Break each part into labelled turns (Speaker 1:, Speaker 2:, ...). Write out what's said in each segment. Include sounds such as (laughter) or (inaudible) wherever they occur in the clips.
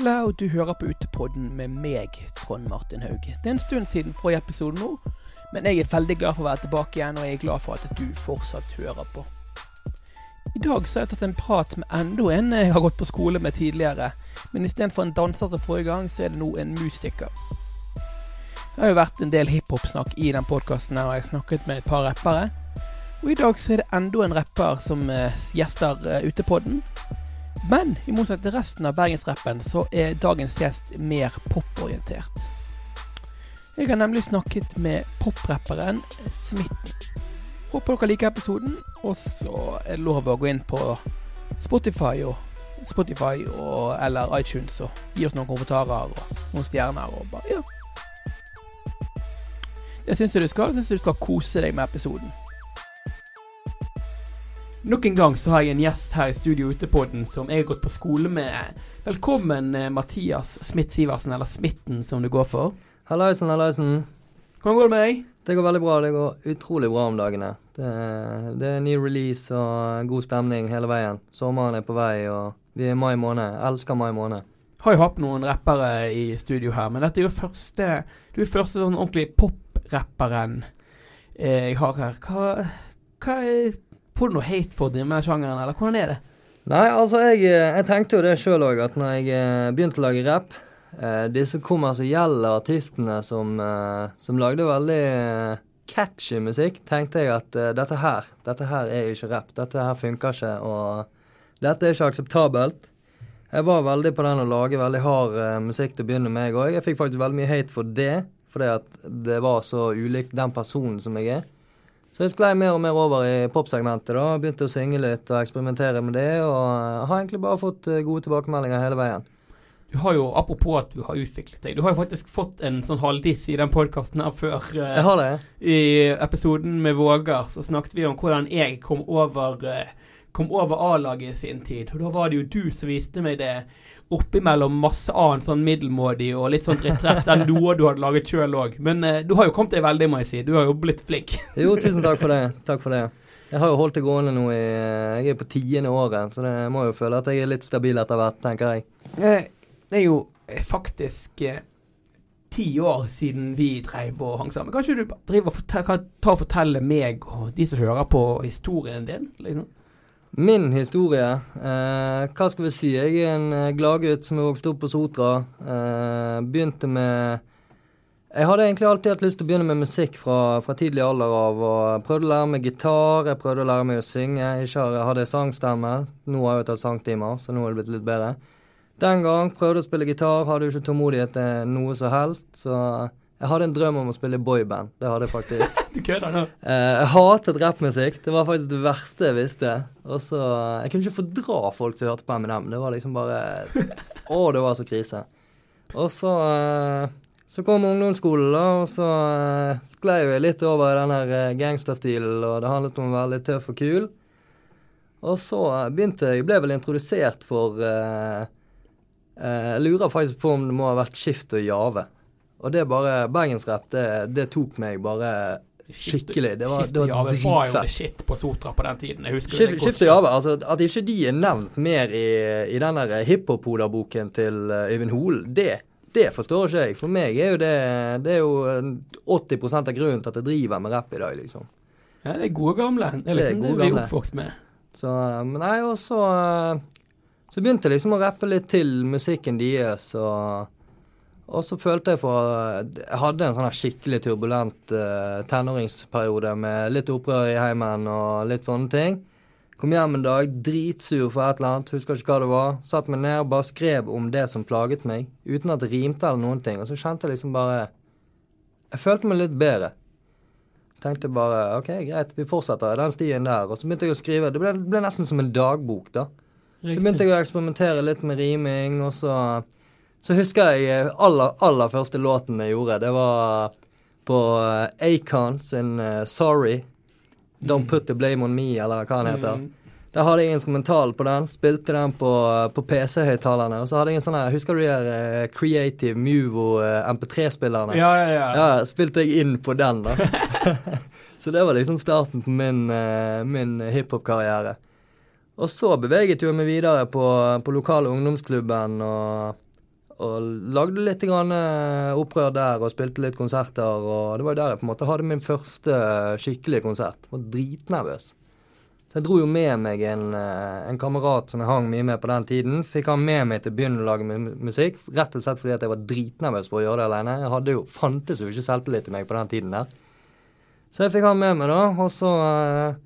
Speaker 1: Vetle, og du hører på Utepodden med meg, Trond Martin Haug. Det er en stund siden forrige episode nå, men jeg er veldig glad for å være tilbake igjen, og jeg er glad for at du fortsatt hører på. I dag så har jeg tatt en prat med enda en jeg har gått på skole med tidligere, men istedenfor en danser som forrige gang, så er det nå en musiker. Det har jo vært en del hiphop-snakk i den podkasten, og jeg har snakket med et par rappere. Og i dag så er det enda en rapper som eh, gjester uh, Utepodden. Men i motsetning til resten av bergensrappen, så er dagens gjest mer poporientert. Jeg har nemlig snakket med poprapperen Smitten. Håper dere liker episoden, og så er det lov å gå inn på Spotify og Spotify og, eller iTunes og gi oss noen kommentarer og noen stjerner og bare Ja. Det syns jeg du skal. Jeg syns du skal kose deg med episoden. Nok en gang så har jeg en gjest her i studio ute på den som jeg har gått på skole med. Velkommen, eh, Mathias Smith-Sivertsen, eller Smitten som du går for.
Speaker 2: Hallaisen, hallaisen.
Speaker 1: Hvordan går det med deg?
Speaker 2: Det går veldig bra. Det går utrolig bra om dagene. Det, det er ny release og god stemning hele veien. Sommeren er på vei, og vi er i mai måned. Jeg elsker mai måned.
Speaker 1: Har jo hatt noen rappere i studio her, men dette er jo første Du er første sånn ordentlig poprapperen eh, jeg har her. Hva, hva er Får du noe hate for den med sjangeren, eller hvordan er det?
Speaker 2: Nei, altså, jeg, jeg tenkte jo det sjøl òg, at når jeg eh, begynte å lage rapp eh, Disse kommersielle artistene som, eh, som lagde veldig eh, catchy musikk, tenkte jeg at eh, dette her Dette her er ikke rapp. Dette her funker ikke, og dette er ikke akseptabelt. Jeg var veldig på den å lage veldig hard eh, musikk til å begynne med, jeg òg. Jeg fikk faktisk veldig mye hate for det, fordi at det var så ulikt den personen som jeg er. Så jeg sklei mer og mer over i popsegmentet. da, Begynte å synge litt og eksperimentere med det. Og har egentlig bare fått eh, gode tilbakemeldinger hele veien.
Speaker 1: Du har jo, Apropos at du har utviklet deg, du har jo faktisk fått en sånn halvdiss i den podkasten her før. eh,
Speaker 2: Jeg har det.
Speaker 1: I episoden med Vågar så snakket vi om hvordan jeg kom over eh, Kom over A-laget i sin tid. Og da var det jo du som viste meg det oppimellom masse annet sånn middelmådig og litt sånn retrett enn noe du hadde laget sjøl òg. Men uh, du har jo kommet deg veldig, må jeg si. Du har jo blitt flink. (laughs)
Speaker 2: Jo, tusen takk for det. Takk for det. Jeg har jo holdt det gående nå i Jeg er på tiende året, så det jeg må jo føle at jeg er litt stabil etter hvert, tenker jeg.
Speaker 1: Eh, Det er jo eh, faktisk eh, ti år siden vi dreiv og hang sammen. Kanskje du driver og fortell, kan ta og fortelle meg og de som hører på, historien din? liksom?
Speaker 2: Min historie eh, Hva skal vi si? Jeg er en eh, gladgutt som er vokst opp på Sotra. Eh, begynte med Jeg hadde egentlig alltid hatt lyst til å begynne med musikk fra, fra tidlig alder av. og Prøvde å lære meg gitar, jeg prøvde å lære meg å synge. Ikke hadde jeg sangstemme. Nå har jeg jo tatt sangtimer, så nå er det blitt litt bedre. Den gang prøvde å spille gitar, hadde jo ikke tålmodighet til noe som helst. Så jeg hadde en drøm om å spille boyband. Det hadde jeg faktisk. (laughs)
Speaker 1: Du kødder nå?
Speaker 2: Eh, jeg hatet rappmusikk. Det var faktisk det verste jeg visste. Og så, Jeg kunne ikke fordra folk som hørte på Eminem. Det var liksom bare Å, det var så krise. Og så eh, Så kom ungdomsskolen, da, og så eh, sklei vi litt over i den her eh, gangsterstilen, og det handlet om å være litt tøff og kul. Og så eh, begynte jeg Ble vel introdusert for eh, eh, Jeg lurer faktisk på om det må ha vært Skift og Jave. Og det bare Bergensrap, det, det tok meg bare skikkelig. Det var, det var
Speaker 1: Jave var jo det shit på Sotra på den tiden. Jeg husker
Speaker 2: Skift,
Speaker 1: det godt
Speaker 2: skift og Jave, altså at ikke de er nevnt mer i, i den der hiphop-hoderboken til eh, Øyvind Holen, det, det forstår ikke jeg. For meg er jo det Det er jo eh, 80 av grunnen til at jeg driver med rapp i dag, liksom.
Speaker 1: Ja, det er gode gamle. Det er
Speaker 2: Det er
Speaker 1: det,
Speaker 2: gode
Speaker 1: vi er
Speaker 2: gamle.
Speaker 1: oppvokst med.
Speaker 2: Så, eh, men nei, og så eh, Så begynte jeg liksom å rappe litt til musikken deres, og og så følte jeg for Jeg hadde en sånn her skikkelig turbulent uh, tenåringsperiode med litt opprør i heimen og litt sånne ting. Kom hjem en dag, dritsur for et eller annet, husker ikke hva det var. Satt meg ned og bare skrev om det som plaget meg, uten at det rimte eller noen ting. Og så kjente jeg liksom bare Jeg følte meg litt bedre. Tenkte bare OK, greit, vi fortsetter den stien der. Og så begynte jeg å skrive. Det ble, det ble nesten som en dagbok, da. Så begynte jeg å eksperimentere litt med riming, og så Så husker jeg eh, aller, aller første låten jeg gjorde. Det var på eh, Acon sin uh, 'Sorry'. 'Don't Put The Blame On Me', eller hva den heter.
Speaker 1: Da
Speaker 2: Der hadde jeg instrumental på den. Spilte den på, på PC-høyttalerne. Og så hadde jeg en sånn her Husker du de her uh, Creative Muvo uh, MP3-spillerne?
Speaker 1: Ja, ja, ja.
Speaker 2: Ja, spilte jeg inn på den, da. (laughs) så det var liksom starten på min, uh, min hiphop-karriere. Og så beveget jeg meg videre på, på lokale ungdomsklubben og og lagde litt eh, opprør der og spilte litt konserter. Og det var jo der jeg på en måte hadde min første eh, skikkelige konsert. Jeg var dritnervøs. Så jeg dro jo med meg en, eh, en kamerat som jeg hang mye med på den tiden. Fikk han med meg til å begynne å lage musikk, rett og slett fordi at jeg var dritnervøs på å gjøre det alene. Jeg hadde jo, fantes jo ikke selvtillit i meg på den tiden der. Så jeg fikk han med meg, da. Og så eh,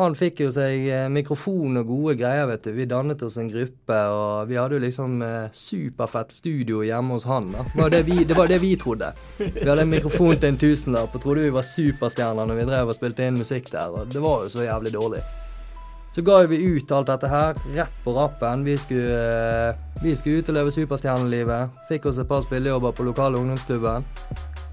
Speaker 2: Han fikk jo seg eh, mikrofon og gode greier, vet du. Vi dannet oss en gruppe, og vi hadde jo liksom eh, superfett studio hjemme hos han. da. Det var det, vi, det var det vi trodde. Vi hadde en mikrofon til en tusenlapp og trodde vi var superstjerner når vi drev og spilte inn musikk der, og det var jo så jævlig dårlig. Så ga vi ut alt dette her, rett på rappen. Vi skulle, eh, vi skulle leve superstjernelivet. Fikk oss et par spillejobber på lokale ungdomsklubben.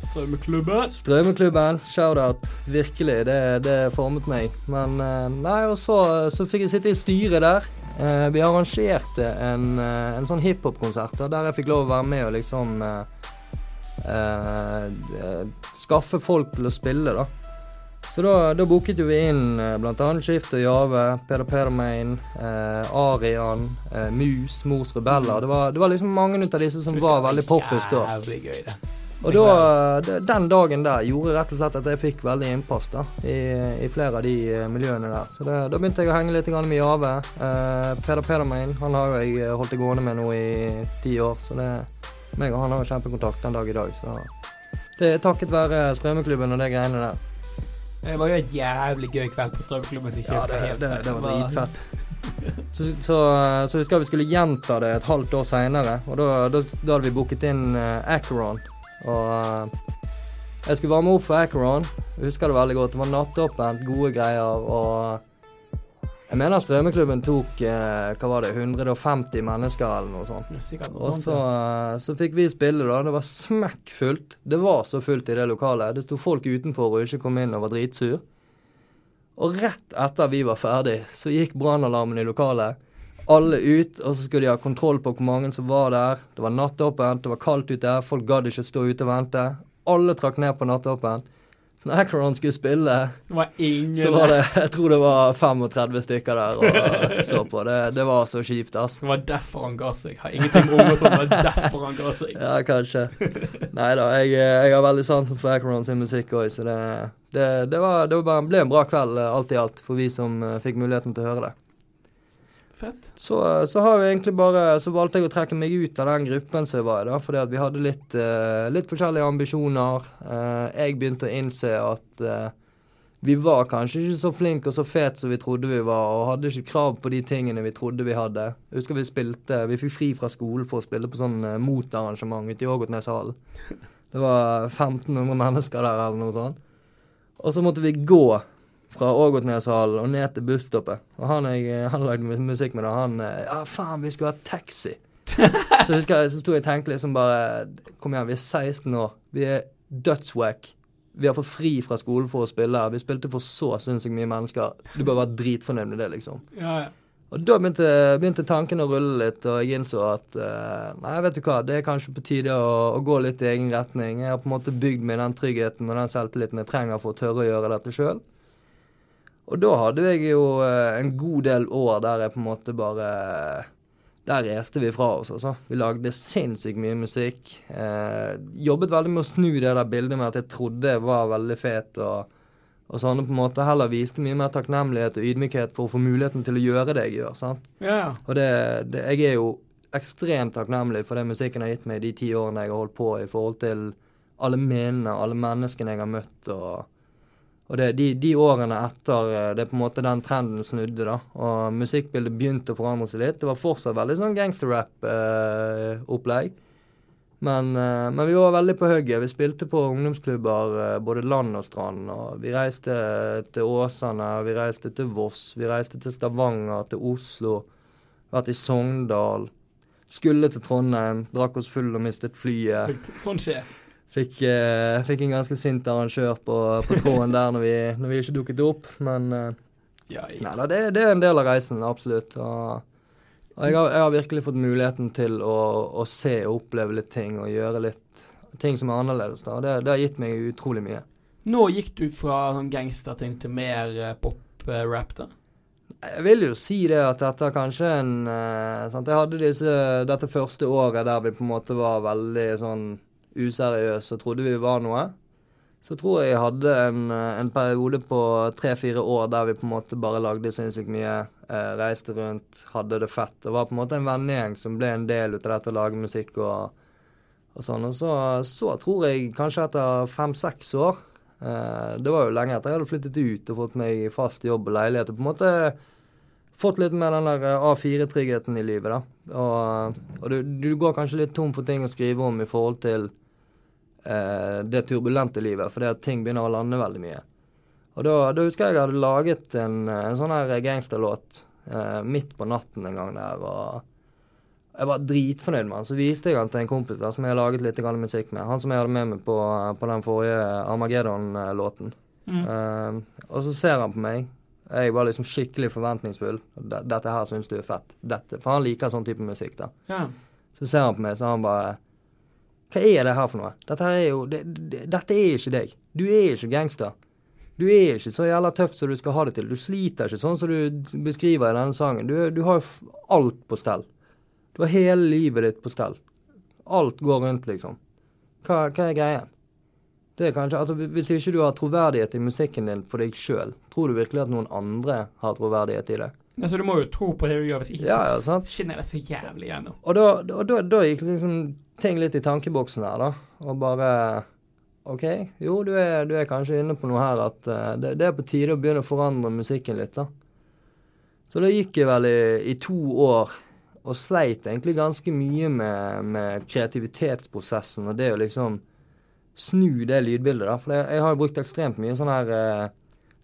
Speaker 1: Strømmeklubben.
Speaker 2: Strømmeklubben, shout-out. Virkelig, det, det formet meg. Men eh, nei, og så, så fikk jeg sitte i styret der. Eh, vi arrangerte en, eh, en sånn hiphop-konsert der jeg fikk lov å være med og liksom eh, Skaffe folk til å spille, da. Så da, da booket vi inn bl.a. Skift og Jave, Peder Pedermain, eh, Arian, eh, Mus, Mors Rebeller. Det var, det var liksom mange av disse som var veldig poppis da.
Speaker 1: Jævlig gøy, det.
Speaker 2: Og da, den dagen der gjorde rett og slett at jeg fikk veldig innpass da, i, i flere av de eh, miljøene der. Så det, da begynte jeg å henge litt grann med Jave. Eh, Peder Pedermein han har jo jeg holdt det gående med nå i ti år, så det, meg og han har jo kjempekontakt den dag i dag. Så det er takket være Strømmeklubben og de greiene der.
Speaker 1: Det var jo et jævlig gøy kveld på Strømklubben.
Speaker 2: Ja, det, det,
Speaker 1: det,
Speaker 2: det var dritfett. Så, så, så husker jeg vi skulle gjenta det et halvt år seinere, og da, da, da hadde vi booket inn uh, Acheron. Og eh, jeg skulle varme opp for Acheron. Jeg husker det veldig godt. Det var nattåpent, gode greier, og jeg mener Strømmeklubben tok eh, hva var det, 150 mennesker eller noe sånt.
Speaker 1: Sikkert noe
Speaker 2: Og
Speaker 1: sånt.
Speaker 2: så,
Speaker 1: ja.
Speaker 2: eh, så fikk vi spille, da. Det var smekkfullt. Det var så fullt i det lokalet. Det sto folk utenfor og ikke kom inn og var dritsur. Og rett etter vi var ferdig, så gikk brannalarmen i lokalet. Alle ut, og så skulle de ha kontroll på hvor mange som var der. Det var nattåpent, det var kaldt ute, folk gadd ikke stå ute og vente. Alle trakk ned på nattåpent. Så når Acron skulle spille,
Speaker 1: Det var ingen
Speaker 2: så var det Jeg tror det var 35 stykker der og så på. Det, det var så kjipt, ass.
Speaker 1: Det var derfor han ga seg. Har ingenting med unger som var derfor han ga seg.
Speaker 2: Ja, kanskje. Nei da, jeg, jeg har veldig sansen for Acron sin musikk òg, så det, det, det, var, det var bare, ble en bra kveld eh, alt i alt for vi som eh, fikk muligheten til å høre det.
Speaker 1: Fett.
Speaker 2: Så, så har vi egentlig bare Så valgte jeg å trekke meg ut av den gruppen som jeg var i, da, fordi at vi hadde litt, uh, litt forskjellige ambisjoner. Uh, jeg begynte å innse at uh, vi var kanskje ikke så flinke og så fete som vi trodde vi var, og hadde ikke krav på de tingene vi trodde vi hadde. Jeg husker vi spilte Vi fikk fri fra skolen for å spille på sånn motarrangement ute i Ågotneshallen. Det var 1500 mennesker der, eller noe sånt. Og så måtte vi gå fra Ågotneshallen og ned til busstoppet. Og han jeg han lagde musikk med, da, han eh, Ja, faen, vi skulle ha taxi. (laughs) så husker jeg, så sto jeg og tenkte liksom bare Kom igjen, vi er 16 år. Vi er dødswack. Vi har fått fri fra skolen for å spille. Vi spilte for så sinnssykt mye mennesker. Du bør være dritfornøyd med det, liksom.
Speaker 1: Ja, ja.
Speaker 2: Og da begynte, begynte tanken å rulle litt, og jeg innså at uh, Nei, vet du hva, det er kanskje på tide å, å gå litt i egen retning. Jeg har på en måte bygd meg den tryggheten og den selvtilliten jeg trenger for å tørre å gjøre dette sjøl. Og da hadde jeg jo eh, en god del år der jeg på en måte bare Der reiste vi fra oss, altså. Vi lagde sinnssykt mye musikk. Eh, jobbet veldig med å snu det der bildet med at jeg trodde jeg var veldig fet. og og sånn på en måte heller viste mye mer takknemlighet og ydmykhet for å få muligheten til å gjøre det jeg gjør. sant?
Speaker 1: Yeah.
Speaker 2: Og det, det, jeg er jo ekstremt takknemlig for den musikken har gitt meg de ti årene jeg har holdt på, i forhold til alle menene, alle menneskene jeg har møtt. Og, og det, de, de årene etter eh, det er på en måte den trenden snudde, da. Og musikkbildet begynte å forandre seg litt. Det var fortsatt veldig sånn gangsterrap-opplegg. men, eh, men vi var veldig på hugget. Vi spilte på ungdomsklubber eh, både land og strand. Og vi reiste til Åsane, vi reiste til Voss, vi reiste til Stavanger, til Oslo. Vært i Sogndal. Skulle til Trondheim, drakk oss full og mistet flyet.
Speaker 1: Sånn skjer.
Speaker 2: Fikk, eh, fikk en ganske sint arrangør på, på tråden der når vi, når vi ikke dukket opp. Men eh,
Speaker 1: Ja, ja.
Speaker 2: nei da, det, det er en del av reisen, absolutt. Og, og jeg, har, jeg har virkelig fått muligheten til å, å se og oppleve litt ting og gjøre litt ting som er annerledes. da. Det, det har gitt meg utrolig mye.
Speaker 1: Nå gikk du fra sånn gangsterting til mer eh, pop-rap, da?
Speaker 2: Jeg vil jo si det at dette er kanskje en sant? Jeg hadde disse, dette første året der vi på en måte var veldig sånn useriøse og trodde vi var noe. Så tror jeg jeg hadde en, eh, en periode på tre-fire år der vi på en måte bare lagde sinnssykt mye. Eh, reiste rundt, hadde det fett. Det var på en måte en vennegjeng som ble en del ut av dette å lage musikk og, og sånn. Og så, så, tror jeg kanskje etter fem-seks år eh, Det var jo lenge etter jeg hadde flyttet ut og fått meg fast jobb og leilighet. og på en måte fått litt mer den der eh, A4-tryggheten i livet, da. Og, og du, du, går kanskje litt tom for ting å skrive om i forhold til eh, det turbulente livet, fordi at ting begynner å lande veldig mye. Og da, da husker jeg jeg hadde laget en, en sånn her gangsterlåt eh, midt på natten en gang der. og jeg var dritfornøyd med han. Så viste jeg han til en kompis der, som jeg har laget litt musikk med. Han som jeg hadde med meg på, på den forrige Armageddon-låten. Mm. Uh, og så ser han på meg. Jeg var liksom skikkelig forventningsfull. Dette her syns du er fett. Dette. For han liker sånn type musikk, da. Ja. Så ser han på meg, så han bare hva er det her for noe? Dette er jo det, det, Dette er ikke deg. Du er ikke gangster. Du er ikke så jævla tøff som du skal ha det til. Du sliter ikke sånn som du beskriver i denne sangen. Du, du har alt på stell. Du har hele livet ditt på stell. Alt går rundt, liksom. Hva, hva er greien? Det er kanskje, altså Hvis ikke du har troverdighet i musikken din for deg sjøl, tror du virkelig at noen andre har troverdighet i det?
Speaker 1: Altså Du må jo tro på det du gjør, hvis ikke
Speaker 2: ja, ja,
Speaker 1: så skinner det så jævlig gjennom.
Speaker 2: Og da, da, da, da gikk liksom ting litt i tankeboksen her, da. Og bare OK, jo, du er, du er kanskje inne på noe her at uh, det, det, er på tide å begynne å forandre musikken litt, da. Så da gikk jeg vel i, i to år og sleit egentlig ganske mye med, med, kreativitetsprosessen og det å liksom snu det lydbildet, da. For jeg, jeg har jo brukt ekstremt mye sånn her uh,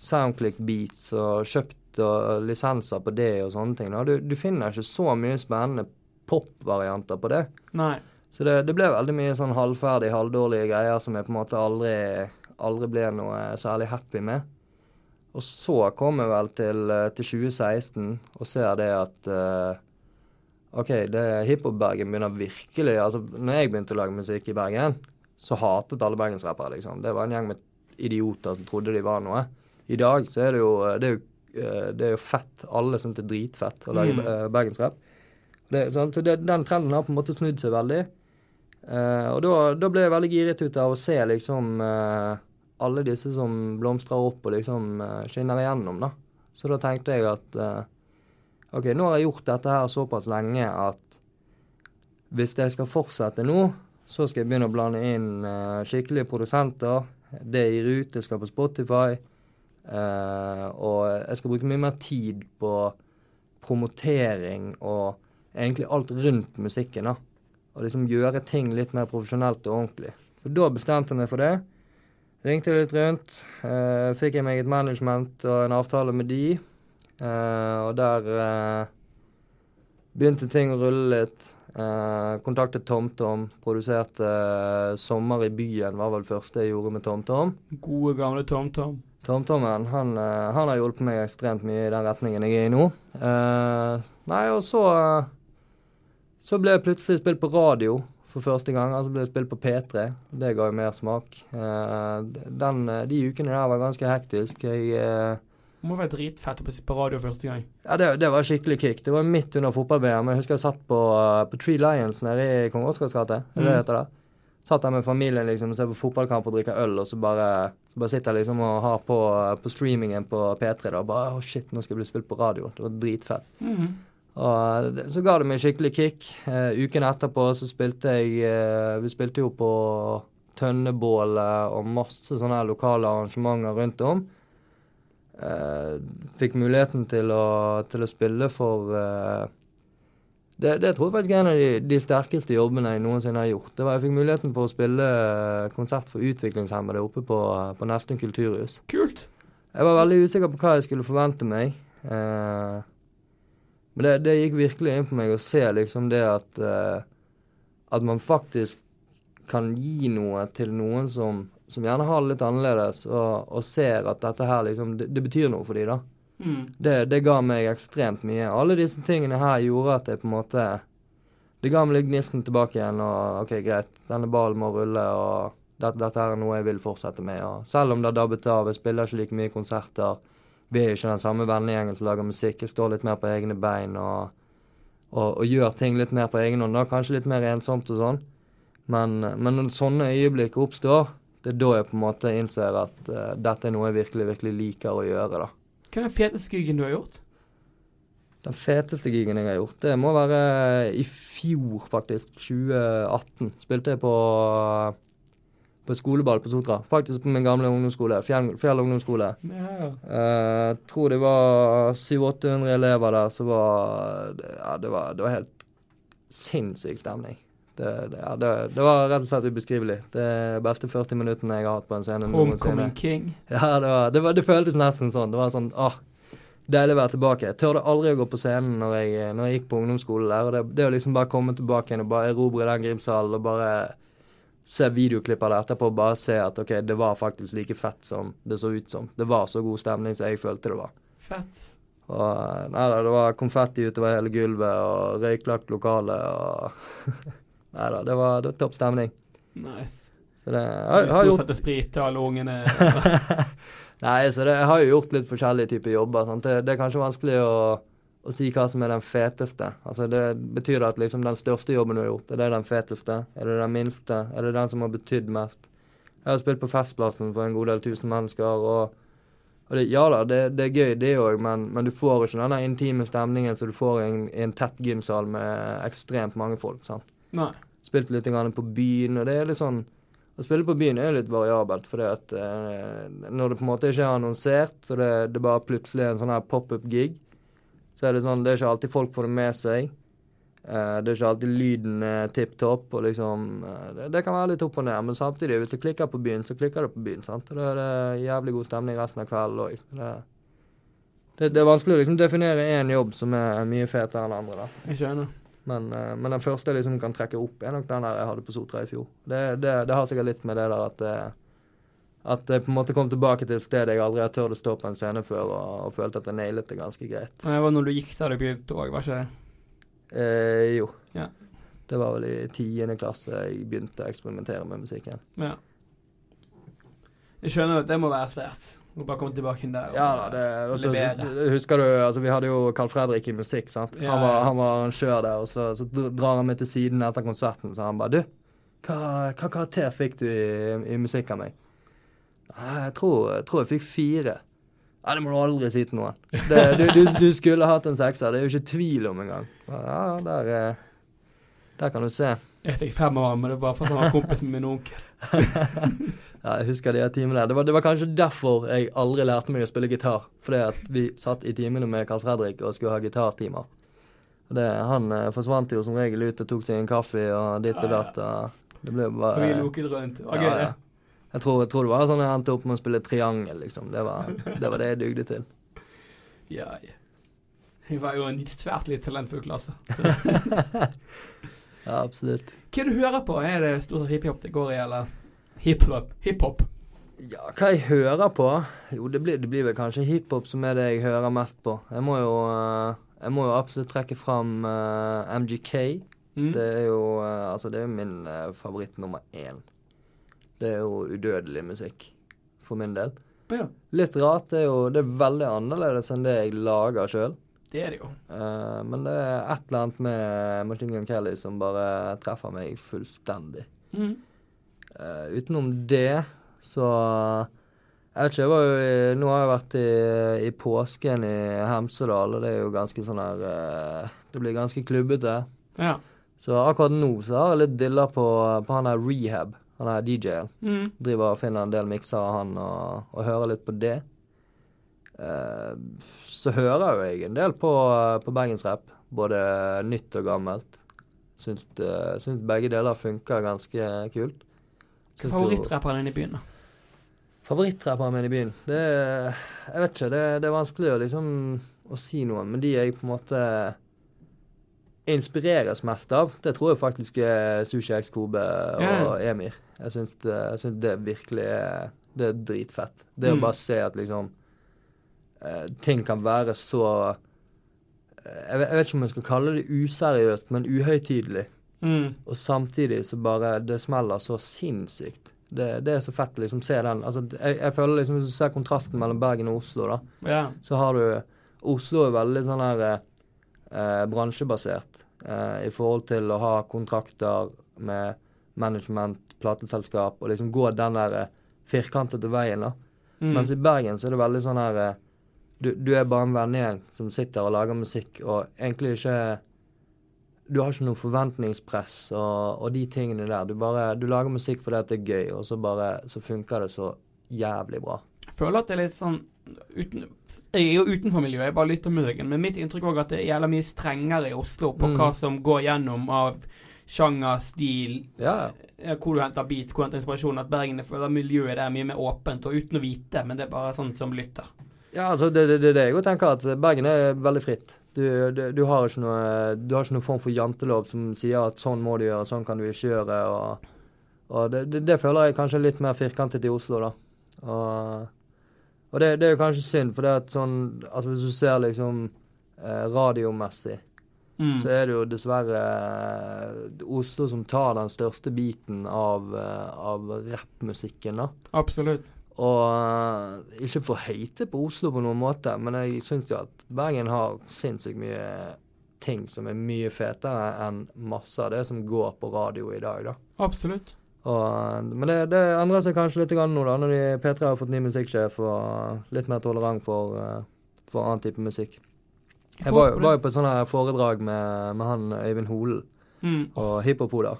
Speaker 2: Soundclick-beats og kjøpt og lisenser på det og sånne ting. Du, du finner ikke så mye spennende pop-varianter på det.
Speaker 1: Nei.
Speaker 2: Så det, det, ble veldig mye sånn halvferdig, halvdårlige greier som jeg på en måte aldri, aldri ble noe særlig happy med. Og så kom jeg vel til, eh, til 2016 og ser det at uh, OK, det hiphop-Bergen begynner virkelig Altså, når jeg begynte å lage musikk i Bergen, så hatet alle bergensrappere, liksom. Det var en gjeng med idioter som trodde de var noe. I dag så er det jo det er jo, eh, det er jo fett. Alle syns det er dritfett å lage mm. bergensrapp. Så det, den trenden har på en måte snudd seg veldig. Uh, og da, da, ble jeg veldig giret ut av å se liksom uh, alle disse som blomstrer opp og liksom uh, skinner igjennom, da. Så da tenkte jeg at OK, nå har jeg gjort dette her såpass lenge at hvis jeg skal fortsette nå, så skal jeg begynne å blande inn skikkelige produsenter. Det gir ut, det skal på Spotify. Og jeg skal bruke mye mer tid på promotering og egentlig alt rundt musikken, da og liksom gjøre ting litt mer profesjonelt og ordentlig. Så da bestemte jeg meg for det. Ringte litt rundt. Eh, fikk jeg meg et management og en avtale med de. Eh, og der eh, begynte ting å rulle litt. Eh, kontaktet TomTom. Produserte eh, 'Sommer i byen', var vel første jeg gjorde med TomTom.
Speaker 1: Gode, gamle TomTom.
Speaker 2: TomTommen han, eh, han, har hjulpet meg ekstremt mye i den retningen jeg er i nå. nei, og så så ble jeg plutselig spilt på radio for første gang. Altså ble jeg spilt på P3. Det ga jo mer smak. Eh, den, eh, de ukene der var ganske hektisk. Jeg
Speaker 1: eh, må være dritfett å bli på radio første gang.
Speaker 2: Ja, det, det var skikkelig kick. Det var midt under fotball-VM. Jeg husker jeg satt på, eh, på Tree Lions nede i Kong Oscars gate. Mm. det heter? Satt der med familien liksom, og ser på fotballkamp og drikker øl, og så bare, så bare sitter jeg liksom og har på, på streamingen på P3. da, bare, oh shit, nå skal jeg bli spilt på radio. Det var dritfett. Mm. Og så ga det meg skikkelig kick. Uh, uken etterpå så spilte jeg uh, Vi spilte jo på Tønnebålet og masse sånne her lokale arrangementer rundt om. Uh, fikk muligheten til å, til å spille for det, det, tror jeg faktisk er en av de, de, sterkeste jobbene jeg noensinne har gjort. Det var Jeg fikk muligheten for å spille konsert for utviklingshemmede oppe på, på Nesttun kulturhus.
Speaker 1: Kult.
Speaker 2: Jeg var veldig usikker på hva jeg skulle forvente meg. Eh, men det, det, gikk virkelig inn på meg å se liksom det at eh, At man faktisk kan gi noe til noen som, som gjerne har det litt annerledes, og, og, ser at dette her liksom Det, det betyr noe for dem, da. Mm. Det, det, ga meg ekstremt mye. Alle disse tingene her gjorde at jeg på en måte Det ga meg litt gnisten tilbake igjen, og OK, greit, denne ballen må rulle, og dette, dette er noe jeg vil fortsette med. Og selv om det har dabbet av, jeg spiller ikke like mye konserter vi er ikke den samme vennegjengen som lager musikk. Jeg står litt mer på egne bein og, og, og gjør ting litt mer på egen hånd. Kanskje litt mer ensomt og sånn. Men, men når sånne øyeblikk oppstår, det er da jeg på en måte innser at uh, dette er noe jeg virkelig, virkelig liker å gjøre, da.
Speaker 1: Hva er den feteste gigen du har gjort?
Speaker 2: Den feteste gigen jeg har gjort, det må være i fjor, faktisk. 2018. Spilte jeg på på skoleball på Sotra. Faktisk på min gamle ungdomsskole. Fjell, Fjell ungdomsskole.
Speaker 1: Ja.
Speaker 2: Jeg tror det var 700-800 elever der, så var Ja, det var, det var helt sinnssyk stemning. Det, det, ja, det, det, var rett og slett ubeskrivelig. Det beste 40 minuttene jeg har hatt på en scene
Speaker 1: Homecoming king.
Speaker 2: Ja, det, var, det, var, det føltes nesten sånn. Det var sånn åh, deilig å være tilbake. Jeg tørde aldri å gå på scenen når jeg, når jeg gikk på ungdomsskole der. Og det, det å liksom bare komme tilbake igjen og bare erobre den Grimshallen og bare se videoklipp av det etterpå og bare se at ok, det var faktisk like fett som det så ut som. Det var så god stemning som jeg følte det var.
Speaker 1: Fett.
Speaker 2: Og nei da, det var konfetti utover hele gulvet og røyklagt lokale og (laughs) Nei da, det var, var topp stemning.
Speaker 1: Nice.
Speaker 2: Så det,
Speaker 1: jeg, du har gjort sette sprit til alle ungene? (laughs)
Speaker 2: nei, så det, jeg har jo gjort litt forskjellige typer jobber. Det, det er kanskje vanskelig å å, si hva som er den feteste. Altså det Betyr at liksom den største jobben du har gjort, er det den feteste? Er det den minste? Er det den som har betydd mest? Jeg har spilt på Festplassen for en god del tusen mennesker, og, og det, ja da, det, det, er gøy, det òg, men, men, du får ikke den intime stemningen som du får i en, en tett gymsal med ekstremt mange folk. sant?
Speaker 1: Nei.
Speaker 2: Spilt litt på byen, og det er litt sånn å spille på byen er litt variabelt, fordi at eh, når det på en måte ikke er annonsert, og det, det bare plutselig er en sånn her pop-up-gig, så er det sånn, det er ikke alltid folk får det med seg. Eh, det er ikke alltid lyden er tipp topp. og liksom, uh, det, det, kan være litt opp og ned, men samtidig, hvis du klikker på byen, så klikker du på byen. sant? Og Da er det jævlig god stemning resten av kvelden òg. Det, det, er vanskelig å liksom definere én jobb som er mye fetere enn andre. da.
Speaker 1: Jeg skjønner.
Speaker 2: Men, uh, men den første jeg liksom kan trekke opp, er nok den der jeg hadde på Sotra i fjor. Det, det, det har sikkert litt med det der at at jeg på en måte kom tilbake til et sted jeg aldri har turt å stå på en scene før, og, og følte at jeg nailet det ganske greit.
Speaker 1: Det var når du gikk der du begynte òg, var ikke det?
Speaker 2: Eh, jo.
Speaker 1: Ja.
Speaker 2: Det var vel i tiende klasse jeg begynte å eksperimentere med musikken.
Speaker 1: Ja. Jeg skjønner at det må være svært. Å bare komme tilbake inn der
Speaker 2: og ja, det, altså, så, Husker du altså Vi hadde jo Carl Fredrik i musikk, sant. Ja, han, var, han var arrangør der, og så, så, drar han meg til siden etter konserten, så han bare Du, hva, hva karakter fikk du i, i musikk av meg? Jeg tror, jeg tror jeg fikk fire. Ja, Det må du aldri si til noen. (laughs) Det, du, du, du, skulle hatt en sekser. Det er jo ikke tvil om engang. Ja, der, eh, der kan du se.
Speaker 1: Jeg fikk fem av ham, men det var for at han var kompis med min onkel. (laughs)
Speaker 2: ja, jeg husker de timene der. Det var, det var, kanskje derfor jeg aldri lærte meg å spille gitar. Fordi at vi satt i timene med Carl Fredrik og skulle ha gitartimer. Det, han eh, forsvant jo som regel ut og tok seg en kaffe og ditt og datt. Og det ble bare
Speaker 1: Vi lukket rundt. Okay, ja, ja.
Speaker 2: Jeg tror, jeg tror, det var sånn jeg endte opp med å spille triangel, liksom. Det var det, var det jeg dugde til.
Speaker 1: Ja, ja. Jeg var jo en svært litt talentfull klasse. (laughs)
Speaker 2: ja, absolutt.
Speaker 1: Hva du hører på? Er det stort sett hiphop det går i, eller hiphop? Hip
Speaker 2: Ja, hva jeg hører på? Jo, det blir, det blir vel kanskje hiphop som er det jeg hører mest på. Jeg må jo, eh, jeg må jo absolutt trekke fram uh, eh, MGK. Mm. Det er jo uh, altså det er min uh, favoritt nummer én. Det er jo udødelig musikk, for min del.
Speaker 1: Ja.
Speaker 2: Litt rart. Det er jo det er veldig annerledes enn det jeg lager sjøl.
Speaker 1: Det er det jo.
Speaker 2: Uh, men det er et eller annet med Machine Gun Kelly som bare treffer meg fullstendig.
Speaker 1: Mm.
Speaker 2: Uh, utenom det så Jeg vet ikke, jeg var jo i, Nå har jeg vært i, i påsken i Hemsedal, og det er jo ganske sånn her uh, Det blir ganske klubbete.
Speaker 1: Ja.
Speaker 2: Så akkurat nå så har jeg litt dilla på, på han der Rehab. Han her DJ-en.
Speaker 1: Mm.
Speaker 2: Driver og finner en del mikser av han og, og, hører litt på det. Uh, så hører jeg en del på, på bergensrapp. Både nytt og gammelt. Syns, uh, syns begge deler funker ganske kult.
Speaker 1: Hva er favorittrapperen din i byen, da?
Speaker 2: Favorittrapperen min i byen? Det Jeg vet ikke. Det, det er vanskelig å liksom å si noe, men de jeg på en måte inspireres mest av, det tror jeg faktisk er Sushi X Kobe og. Emir. Jeg syns, jeg syns, det virkelig er Det er dritfett. Det mm. å bare se at liksom eh, Ting kan være så eh, jeg, vet, jeg, vet, ikke om jeg skal kalle det useriøst, men uhøytidelig.
Speaker 1: Mm.
Speaker 2: Og samtidig så bare Det smeller så sinnssykt. Det, det er så fett å liksom se den. Altså, jeg, jeg føler liksom Hvis du ser kontrasten mellom Bergen og Oslo, da,
Speaker 1: Ja.
Speaker 2: så har du Oslo er veldig sånn her eh, bransjebasert eh, i forhold til å ha kontrakter med management, plateselskap, og liksom gå den der eh, firkantete veien, da.
Speaker 1: Mm.
Speaker 2: Mens i Bergen så er det veldig sånn her eh, du, du er bare en vennegjeng som sitter og lager musikk, og egentlig ikke Du har ikke noe forventningspress og, og de tingene der. Du bare Du lager musikk fordi det er gøy, og så bare Så funker det så jævlig bra.
Speaker 1: Jeg føler at det er litt sånn uten, Jeg er jo utenfor miljøet, jeg bare lytter med ryggen, men mitt inntrykk er at det er jævla mye strengere i Oslo på
Speaker 2: Mm.
Speaker 1: hva som går gjennom av sjanger, stil,
Speaker 2: Ja,
Speaker 1: eh, hvor du henter beat, hvor du henter inspirasjon. At Bergen miljøet der er mye mer åpent, og uten å vite, men det er bare sånn som lytter.
Speaker 2: Ja altså det det, det, det jeg tenker, at Bergen er veldig fritt. Du, du, du, har ikke noe, du har ikke noen form for jantelov som sier at sånn må du gjøre, sånn kan du ikke gjøre. Og, og det, det, det føler jeg kanskje er litt mer firkantet i Oslo, da. Og, og det, det er jo kanskje synd, for det at sånn Altså hvis du ser liksom eh, radiomessig,
Speaker 1: Mm.
Speaker 2: så er det jo dessverre eh, Oslo som tar den største biten av, eh, av rappmusikken, da.
Speaker 1: Absolutt.
Speaker 2: Og eh, ikke for høyte på Oslo på noen måte, men jeg syns jo at Bergen har sinnssykt mye ting som er mye fetere enn masse av det som går på radio i dag, da.
Speaker 1: Absolutt.
Speaker 2: Og, eh, men det, det endrer seg kanskje litt nå, da, når de, P3 har fått ny musikksjef og litt mer tolerant for, eh, for annen type musikk. Jeg var, var jo på et sånt her foredrag med, med han Øyvind Holen
Speaker 1: Mm.
Speaker 2: og Hippopoder.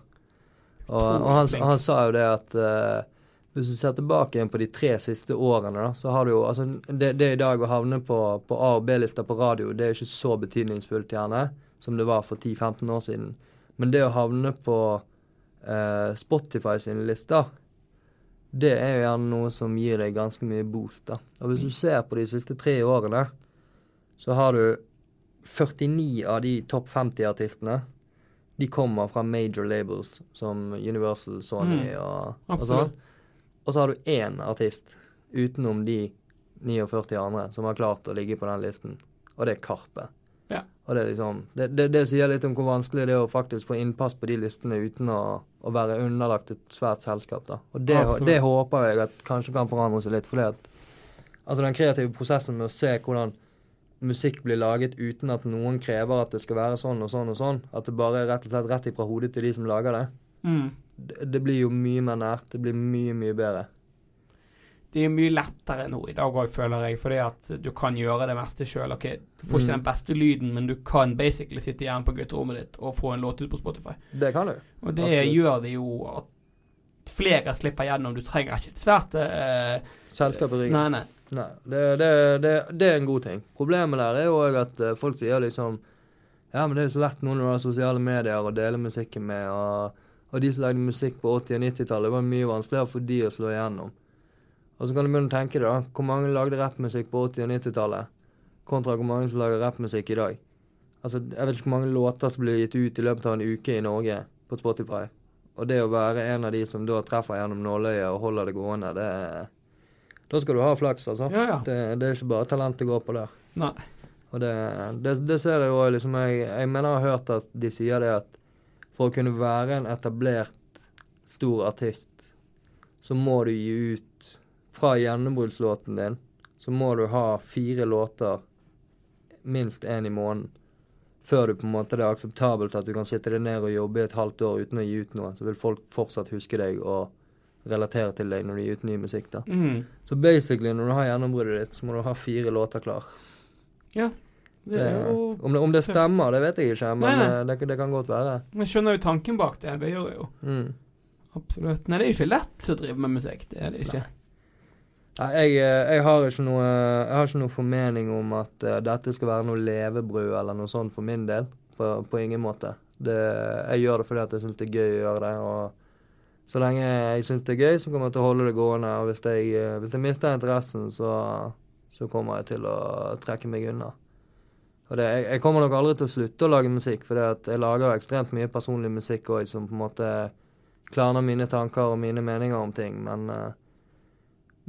Speaker 2: Og, og han, han sa jo det at eh, hvis du ser tilbake igjen på de tre siste årene, da, så har du jo altså Det, det i dag å havne på, på A- og B-lister på radio, det er ikke så betydningsfullt gjerne som det var for 10-15 år siden. Men det å havne på eh, Spotify sine lister, det er jo gjerne noe som gir deg ganske mye boost. da. Og hvis du ser på de siste tre årene, så har du 49 av de topp 50-artistene de kommer fra major labels som Universal, Sony
Speaker 1: Mm,
Speaker 2: og, og sånn. Og så har du én artist utenom de 49 andre som har klart å ligge på den listen, og det er Karpe.
Speaker 1: Ja.
Speaker 2: Og det liksom det, det, det sier litt om hvor vanskelig det er å faktisk få innpass på de listene uten å, å være underlagt et svært selskap, da. Og det, det håper jeg at kanskje kan forandre seg litt, fordi at Altså den kreative prosessen med å se hvordan musikk blir laget uten at noen krever at det skal være sånn og sånn og sånn. At det bare er rett og slett rett ifra hodet til de som lager det.
Speaker 1: Mm.
Speaker 2: Det, blir jo mye mer nært. Det blir mye, mye bedre.
Speaker 1: Det er mye lettere nå i dag òg, føler jeg, fordi at du kan gjøre det meste sjøl. Okay, du får ikke
Speaker 2: Mm.
Speaker 1: den beste lyden, men du kan basically sitte igjen på gutterommet ditt og få en låt ut på Spotify.
Speaker 2: Det kan du.
Speaker 1: Og det
Speaker 2: Absolutt.
Speaker 1: gjør det jo at flere slipper gjennom. Du trenger ikke et svært eh,
Speaker 2: Selskap i ryggen.
Speaker 1: Nei, nei.
Speaker 2: Nei, det, det, det, det er en god ting. Problemet der er jo òg at eh, folk sier liksom Ja, men det er jo så lett nå når du har sosiale medier å dele musikken med, og, og de som lagde musikk på 80- og 90-tallet, var mye vanskeligere for de å slå igjennom. Og så kan du begynne å tenke deg, da. Hvor mange lagde rappmusikk på 80- og 90-tallet, kontra hvor mange som lager rappmusikk i dag? Altså, jeg vet ikke hvor mange låter som blir gitt ut i løpet av en uke i Norge på Spotify. Og det å være en av de som da treffer gjennom nåløyet og holder det gående, det er Da skal du ha flaks, altså.
Speaker 1: Ja, ja.
Speaker 2: Det, det er ikke bare talent det går på der.
Speaker 1: Nei.
Speaker 2: Og det, det, det ser jeg jo liksom jeg, jeg mener jeg har hørt at de sier det at for å kunne være en etablert stor artist, så må du gi ut Fra gjennombruddslåten din, så må du ha fire låter, minst én i måneden, før du på en måte det er akseptabelt at du kan sitte deg ned og jobbe i et halvt år uten å gi ut noe. Så vil folk fortsatt huske deg og relatere til deg når du gir ut ny musikk. da.
Speaker 1: Mm.
Speaker 2: Så basically, når du har gjennombruddet ditt, så må du ha fire låter klar.
Speaker 1: Ja. Det jo
Speaker 2: om, det, om det stemmer, det vet jeg ikke, men
Speaker 1: Nei, nei.
Speaker 2: eh, Det, det kan godt være.
Speaker 1: Jeg skjønner jo tanken bak det. Det gjør jeg jo.
Speaker 2: Mm.
Speaker 1: Absolutt. Nei, det er ikke lett å drive med musikk. Det er det ikke.
Speaker 2: Nei, jeg, eh, jeg, har ikke noe, jeg har ikke noe formening om at eh, dette skal være noe levebrød eller noe sånt for min del. På, på ingen måte. Det, jeg gjør det fordi at jeg syns det er gøy å gjøre det. og Så lenge jeg syns det er gøy, så kommer jeg til å holde det gående. Og hvis jeg, eh, hvis jeg mister interessen, så, så kommer jeg til å trekke meg unna. Og det, jeg, jeg kommer nok aldri til å slutte å lage musikk, for jeg lager ekstremt mye personlig musikk òg, som på en måte klarner mine tanker og mine meninger om ting. Men, eh,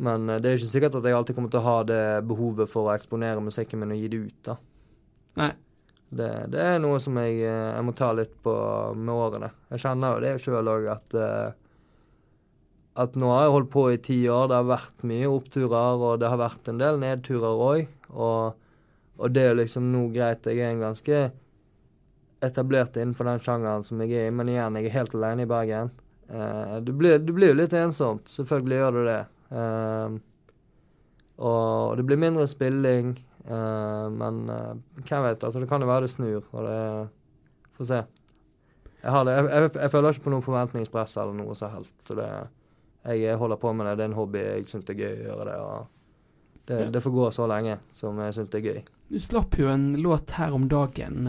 Speaker 2: men eh, det er ikke sikkert at jeg alltid kommer til å ha det behovet for å eksponere musikken min og gi det ut. da.
Speaker 1: Nei.
Speaker 2: Det, det er noe som jeg, eh, jeg må ta litt på med årene. Jeg kjenner jo det sjøl òg, at at nå har jeg holdt på i ti år. Det har vært mye oppturer, og det har vært en del nedturer òg. Og, og, det er liksom nå greit. Jeg er en ganske etablert innenfor den sjangeren som jeg er i, men igjen, jeg er helt alene i Bergen. Uh, det, blir, det blir jo litt ensomt. Selvfølgelig gjør det det. Uh, og det blir mindre spilling. Uh, men hvem vet? altså Det kan jo være det snur. og det Får se. Jeg, har det, jeg, jeg, jeg, føler ikke på noe forventningspress eller noe så helt. Så det, jeg holder på med det. Det er en hobby. Jeg syns det er gøy å gjøre det. og det, det får gå så lenge som jeg syns det er gøy.
Speaker 1: Du slapp jo en låt her om dagen.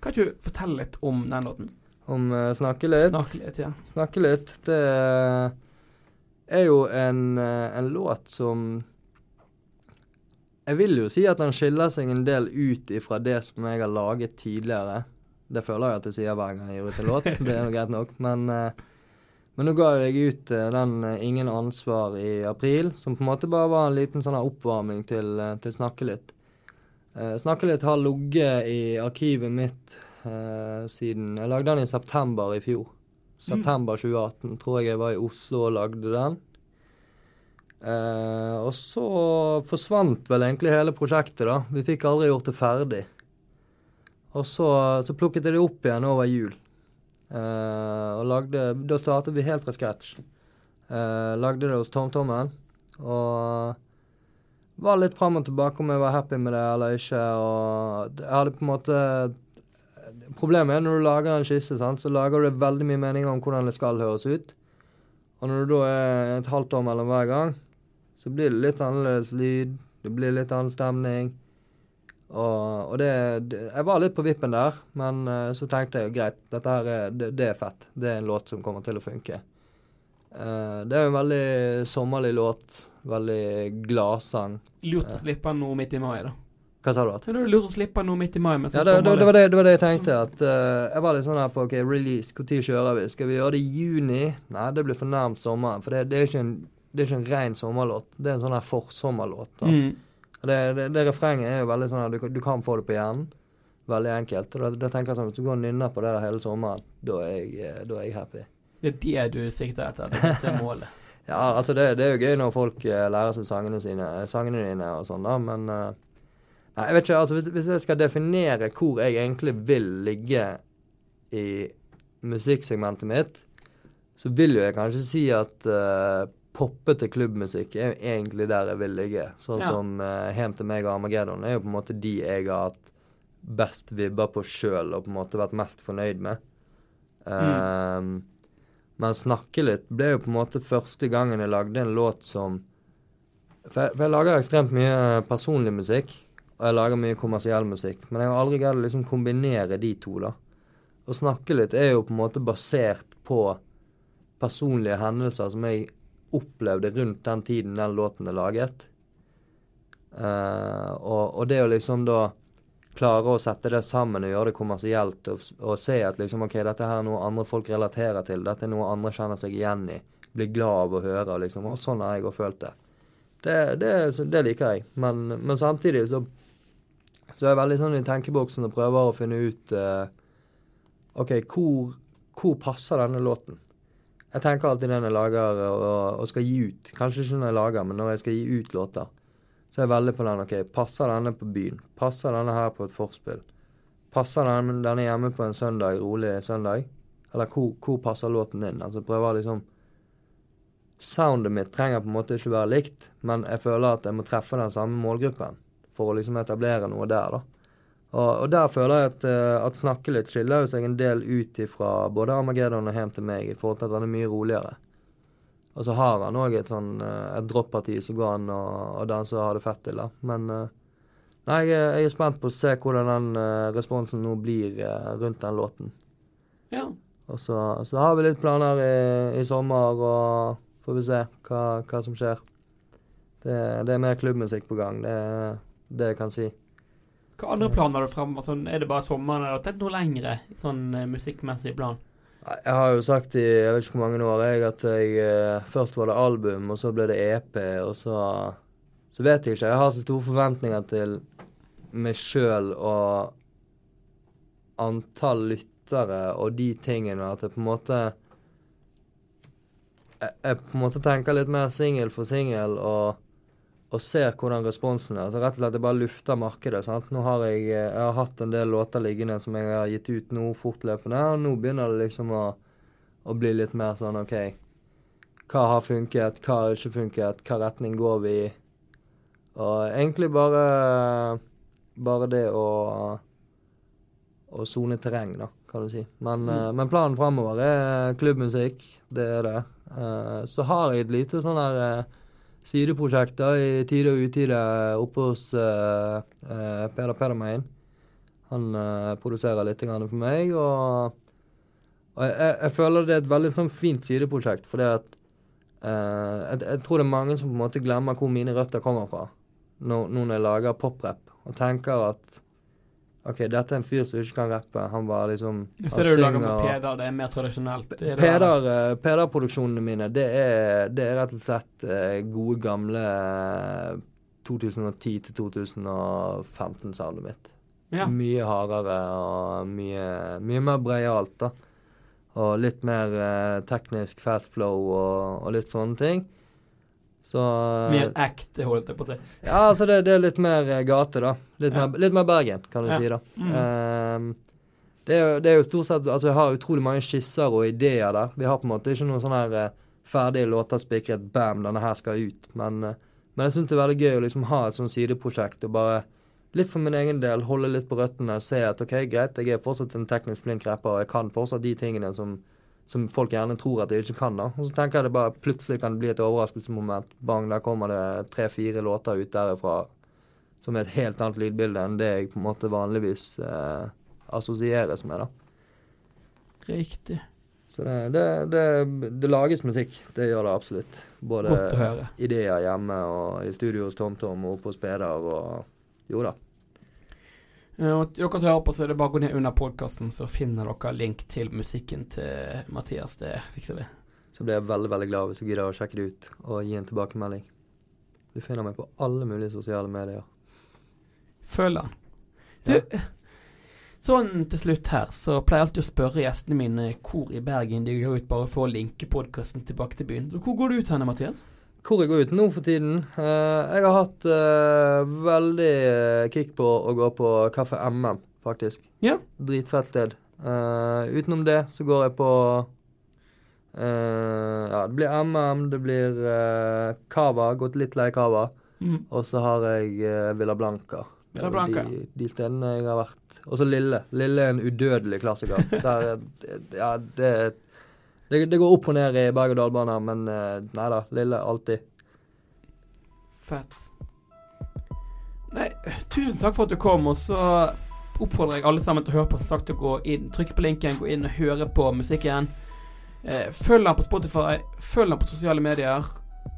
Speaker 1: Kan ikke du fortelle litt om den låten?
Speaker 2: Om uh, Snakke litt?
Speaker 1: Snakke litt, ja.
Speaker 2: Snakke litt. Det er jo en, uh, en låt som Jeg vil jo si at den skiller seg en del ut ifra det som jeg har laget tidligere. Det føler jeg at jeg sier hver gang jeg gir ut en låt. (laughs) Det er jo greit nok. Men, men nå ga jeg ut den 'Ingen ansvar' i april, som på en måte bare var en liten sånn oppvarming til, til Snakke litt. Snakke litt har ligget i arkivet mitt uh, siden Jeg lagde den i september i fjor. September 2018 mm. tror jeg jeg var i Oslo og lagde den. Uh, og så forsvant vel egentlig hele prosjektet, da. Vi fikk aldri gjort det ferdig. Og så, så plukket jeg det opp igjen over jul. Uh, og lagde Da startet vi helt fra scratch. Uh, lagde det hos TomTommen. Og var litt fram og tilbake om jeg var happy med det eller ikke. Og jeg hadde på en måte Problemet er når du lager en skisse, sant, så lager du veldig mye meninger om hvordan det skal høres ut. Og når du da er et halvt år mellom hver gang, så blir det litt annerledes lyd. Det blir litt annen stemning. Og, og det, det, Jeg var litt på vippen der, men uh, så tenkte jeg greit, dette her er, det, det, er fett. Det er en låt som kommer til å funke. Uh, det er en veldig sommerlig låt. Veldig gladsang.
Speaker 1: Lurt å slippe den nå midt i mai, da.
Speaker 2: Hva sa du? at?
Speaker 1: Det er lurt å slippe noe midt i mai.
Speaker 2: ja, det, det, det, var det, det, var det, jeg tenkte. at uh, Jeg var litt sånn her på ok, release. Når kjører vi? Skal vi gjøre det i juni? Nei, det blir for nærmt sommeren. For det, er ikke en, det ren sommerlåt. Det er en sånn her forsommerlåt. Mm. Det, det, refrenget er jo veldig sånn at du, du, kan få det på hjernen. Veldig enkelt. Og da, da tenker jeg sånn, Hvis du går og nynner på det der hele sommeren, da er jeg, eh, da er jeg happy.
Speaker 1: Det er det du sikter etter? Det er målet? (laughs)
Speaker 2: ja, altså det, det, er jo gøy når folk uh, lærer seg sangene sine, sangene dine og sånn, da, men uh, Nei, jeg vet ikke, altså hvis, jeg skal definere hvor jeg egentlig vil ligge i musikksegmentet mitt, så vil jo jeg kanskje si at uh, poppete klubbmusikk er jo egentlig der jeg vil ligge. Sånn ja. som uh, Hjem til meg og Armageddon er jo på en måte de jeg har hatt best vibber på sjøl og på en måte vært mest fornøyd med. Mm. Ehm, men Snakke litt ble jo på en måte første gangen jeg lagde en låt som For jeg, for jeg lager ekstremt mye personlig musikk. Og jeg lager mye kommersiell musikk. Men jeg har aldri greid å liksom kombinere de to, da. Å snakke litt er jo på en måte basert på personlige hendelser som jeg opplevde rundt den tiden den låten er laget. Uh, og, og, det å liksom da klare å sette det sammen og gjøre det kommersielt, og, og, se at liksom OK, dette her er noe andre folk relaterer til, dette er noe andre kjenner seg igjen i, blir glad av å høre, liksom. Og sånn har jeg òg følt det. Det, det. det, liker jeg. Men, men samtidig så så jeg er veldig sånn i tenkeboksen og prøver å finne ut uh, OK, hvor, hvor, passer denne låten? Jeg tenker alltid når jeg lager og, og, skal gi ut. Kanskje ikke når jeg lager, men når jeg skal gi ut låter. Så er jeg veldig på den. OK, passer denne på byen? Passer denne her på et forspill? Passer denne, denne hjemme på en søndag, rolig søndag? Eller hvor, hvor passer låten din? Altså prøver liksom Soundet mitt trenger på en måte ikke være likt, men jeg føler at jeg må treffe den samme målgruppen for å liksom etablere noe der, da. Og, og der føler jeg at, uh, at Snakke litt skiller seg en del ut ifra både Armageddon og Hjem til meg, i forhold til at den er mye roligere. Og så har han òg et sånn uh, et dropparti som går an å, å danse og ha det fett til, da. Men uh, nei, jeg, jeg, er spent på å se hvordan den responsen nå blir rundt den låten.
Speaker 1: Ja.
Speaker 2: Og så, så, har vi litt planer i, i sommer, og får vi se hva, hva som skjer. Det, det, er mer klubbmusikk på gang. Det er det jeg kan si.
Speaker 1: Hva andre planer har du fram? Sånn, er det bare sommeren, eller har du tenkt noe lengre sånn musikkmessig plan?
Speaker 2: Jeg har jo sagt i jeg vet ikke hvor mange år jeg at jeg uh, først var det album, og så ble det EP, og så Så vet jeg ikke. Jeg har så store forventninger til meg sjøl og antall lyttere og de tingene at jeg på en måte jeg, jeg på en måte tenker litt mer singel for singel og, og ser hvordan responsen er. Altså Rett og slett jeg bare lufter markedet. sant? Nå har jeg, jeg har hatt en del låter liggende som jeg har gitt ut nå fortløpende, og nå begynner det liksom å, å bli litt mer sånn OK. Hva har funket, hva har ikke funket, hva retning går vi i? Og egentlig bare bare det å å sone terreng, da, kan du si. Men,
Speaker 1: Mm.
Speaker 2: eh, men planen framover er klubbmusikk. Det er det. Eh, så har jeg et lite sånn her sideprosjekt da, i tide og utide oppe hos eh, Peder Pedermein. Han eh, produserer litt for meg, og, og jeg, jeg, føler det er et veldig sånn fint sideprosjekt, fordi at jeg, jeg tror det er mange som på en måte glemmer hvor mine røtter kommer fra, nå når jeg lager poprap, og tenker at OK, dette er en fyr som ikke kan rappe. Han bare liksom
Speaker 1: Jeg
Speaker 2: ser
Speaker 1: det du lager med Peder, det er mer tradisjonelt?
Speaker 2: Eh, Peder-produksjonene mine, det er, det er rett og slett eh, gode, gamle 2010 2015-salget mitt.
Speaker 1: Ja.
Speaker 2: Mye hardere og mye, mye mer breialt, da. Og litt mer eh, teknisk fast flow og, og litt sånne ting. Så
Speaker 1: Mer act, holdt jeg på å si.
Speaker 2: Ja, altså det, det er litt mer eh, gate, da. Litt,
Speaker 1: Ja.
Speaker 2: mer, litt mer Bergen, kan du
Speaker 1: Ja.
Speaker 2: si, da.
Speaker 1: Mm.
Speaker 2: Um, det, er, det er jo stort sett Altså, jeg har utrolig mange skisser og ideer der. Vi har på en måte ikke noen sånne her eh, ferdige låter spikret bam, denne her skal ut. Men, eh, men jeg syns det er veldig gøy å liksom ha et sånt sideprosjekt og bare Litt for min egen del holde litt på røttene. og Se at OK, greit, jeg er fortsatt en teknisk flink rapper, og jeg kan fortsatt de tingene som som folk gjerne tror at jeg ikke kan. da. Og så tenker jeg det bare plutselig kan det bli et overraskelsesmoment. Bang, der kommer det tre-fire låter ut derifra som er et helt annet lydbilde enn det jeg på en måte vanligvis eh, assosieres med. da.
Speaker 1: Riktig.
Speaker 2: Så det, det, det, det lages musikk. Det gjør det absolutt. Både ideer hjemme og i studio hos TomTom og oppe hos Peder og Jo da.
Speaker 1: Eh, Og dere som hører på, så er det bare å gå ned under podkasten, så finner dere link til musikken til Mathias. Det fikser vi.
Speaker 2: Så blir jeg veldig veldig glad hvis du gidder å sjekke det ut og gi en tilbakemelding. Du finner meg på alle mulige sosiale medier.
Speaker 1: Følg han. Du, sånn til slutt her, så pleier jeg alltid å spørre gjestene mine hvor i Bergen de går ut bare for å linke podkasten tilbake til byen. Så hvor går du ut henne, Mathias?
Speaker 2: Hvor jeg går ut nå for tiden eh, Jeg har hatt eh, veldig eh, kick på å gå på Kaffe MM, faktisk.
Speaker 1: Ja.
Speaker 2: Dritfett sted. Utenom det så går jeg på Ja, det blir MM, det blir Cava. Gått litt lei Cava.
Speaker 1: Mm.
Speaker 2: Og så har jeg Villa Blanca.
Speaker 1: Villa
Speaker 2: er
Speaker 1: Blanca.
Speaker 2: De, de stedene jeg har vært. Og så Lille. Lille er en udødelig klassiker. (laughs) Der, er- ja, det, det, det går opp og ned i berg-og-dal-bane, men uh, nei da. Lille alltid.
Speaker 1: Fett. Nei, tusen takk for at du kom, og så oppfordrer jeg alle sammen til å høre på. Som sagt, å gå inn, trykke på linken, gå inn og høre på musikken. Eh, følg den på Spotify, følg den på sosiale medier.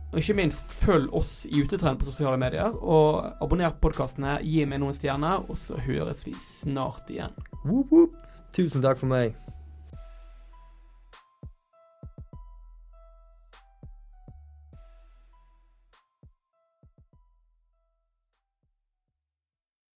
Speaker 1: Og ikke minst, følg oss i Utetrend på sosiale medier. Og abonner på podkastene, gi meg noen stjerner, og så høres vi snart igjen.
Speaker 2: Woop, woop. Tusen takk for meg.